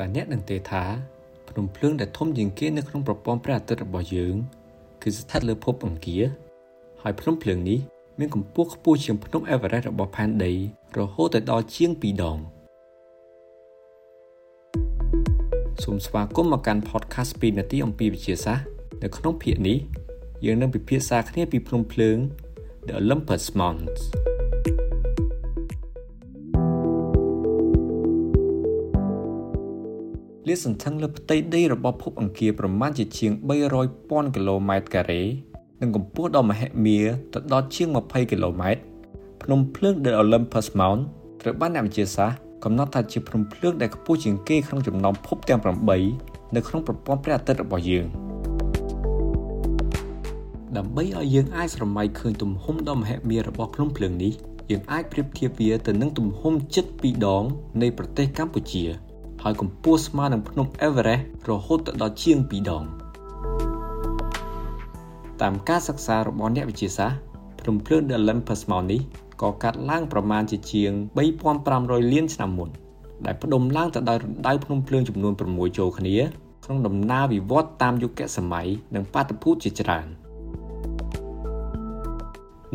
តើអ្នកនឹងទេថាភ្នំភ្លើងដែលធំជាងគេនៅក្នុងប្រព័ន្ធព្រះអាទិត្យរបស់យើង គឺស្ថិតលើភពអង្គារហើយភ្នំភ្លើងនេះមានកម្ពស់ខ្ពស់ជាងភ្នំអេវរ៉េសរបស់ផែនដីរហូតដល់ជាង2ដងសូមស្វាគមន៍មកកាន់ podcast 2នាទីអំពីវិទ្យាសាស្ត្រនៅក្នុងភាគនេះយើងនឹងពិភាក្សាគ្នាពីភ្នំភ្លើង The Olympus Mons លាតសន្ធឹងលើផ្ទៃដីរបស់ភពអង្គារប្រមាណជាជាង300,000គីឡូម៉ែត្រការ៉េនិងកម្ពស់ដ៏មហិមាទៅដល់ជាង20គីឡូម៉ែត្រភ្នំភ្លើង The Olympus Mount ត្រូវបានអ្នកវិទ្យាសាស្ត្រកំណត់ថាជាភ្នំភ្លើងដែលខ្ពស់ជាងគេក្នុងចំណោមភពទាំង8នៅក្នុងប្រព័ន្ធព្រះអាទិត្យរបស់យើងដើម្បីឲ្យយើងអាចស្រមៃឃើញទំហំដ៏មហិមារបស់ភ្នំភ្លើងនេះយើងអាចប្រៀបធៀបវាទៅនឹងទំហំជិត2ដងនៃប្រទេសកម្ពុជា ហើយកម្ពស់ស្មើនឹងភ្នំ Everest រហូតដល់ជាង2ដងតាមការសិក្សារបស់អ្នកវិទ្យាសាស្ត្រភ្នំភ្លើង The Olympus Mount នេះក៏កាត់ឡើងប្រមាណជាជាង3500លានឆ្នាំមុនដែលផ្ដុំឡើងទៅដោយរណ្ដៅភ្នំភ្លើងចំនួន6ចូលគ្នាក្នុងដំណើរវិវត្តតាមយុគសម័យនិងបាតុភូតជាច្រើន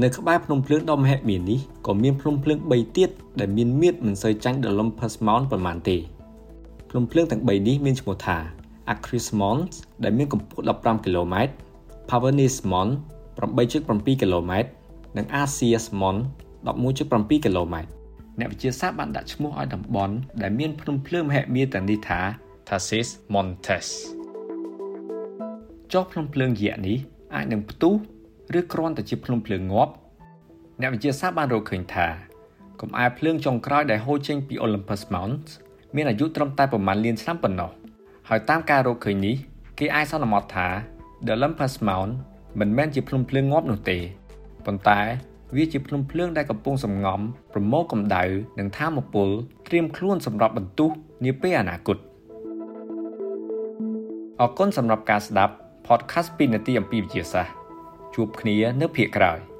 នៅក្បែរភ្នំភ្លើងដ៏មហិមានេះក៏មានភ្នំភ្លើង3ទៀតដែលមានមាឌមិនសូវចាញ់ The Olympus Mount ប៉ុន្មានទេ ភ្នំភ្លើងទាំង3នេះមានឈ្មោះថា Acris Mons ដែលមានកម្ពស់15គីឡូម៉ែត្រ Pavonis Mons 8.7គីឡូម៉ែត្រនិង Asius Mons 11.7គីឡូម៉ែត្រអ្នកវិទ្យាសាស្ត្របានដាក់ឈ្មោះឲ្យតំបន់ដែលមានភ្នំភ្លើងមហិមាទាំងនេះថា Tharsis Montes ចុះភ្នំភ្លើងយក្សនេះអាចនឹងផ្ទុះឬគ្រាន់តែជាភ្នំភ្លើងងាប់អ្នកវិទ្យាសាស្ត្របានរកឃើញថាកំអែភ្លើងចុងក្រោយដែលហូរចេញពី Olympus Mons មានអាយុត្រឹមតែប្រមាណលានឆ្នាំប៉ុណ្ណោះហើយតាមការរកឃើញនេះគេអាចសន្មតថា The Olympus Mount មិនមែនជាភ្នំភ្លើងងាប់នោះទេប៉ុន្តែវាជាភ្នំភ្លើងដែលកំពុងសម្ងំប្រមូលកម្ដៅនិងធមពលត្រៀមខ្លួនសម្រាប់បន្ទុះនាពេលអនាគតអរគុណសម្រាប់ការស្ដាប់ podcast 2នាទីអំពីវិទ្យាសាស្ត្រជួបគ្នានៅភាគក្រោយ។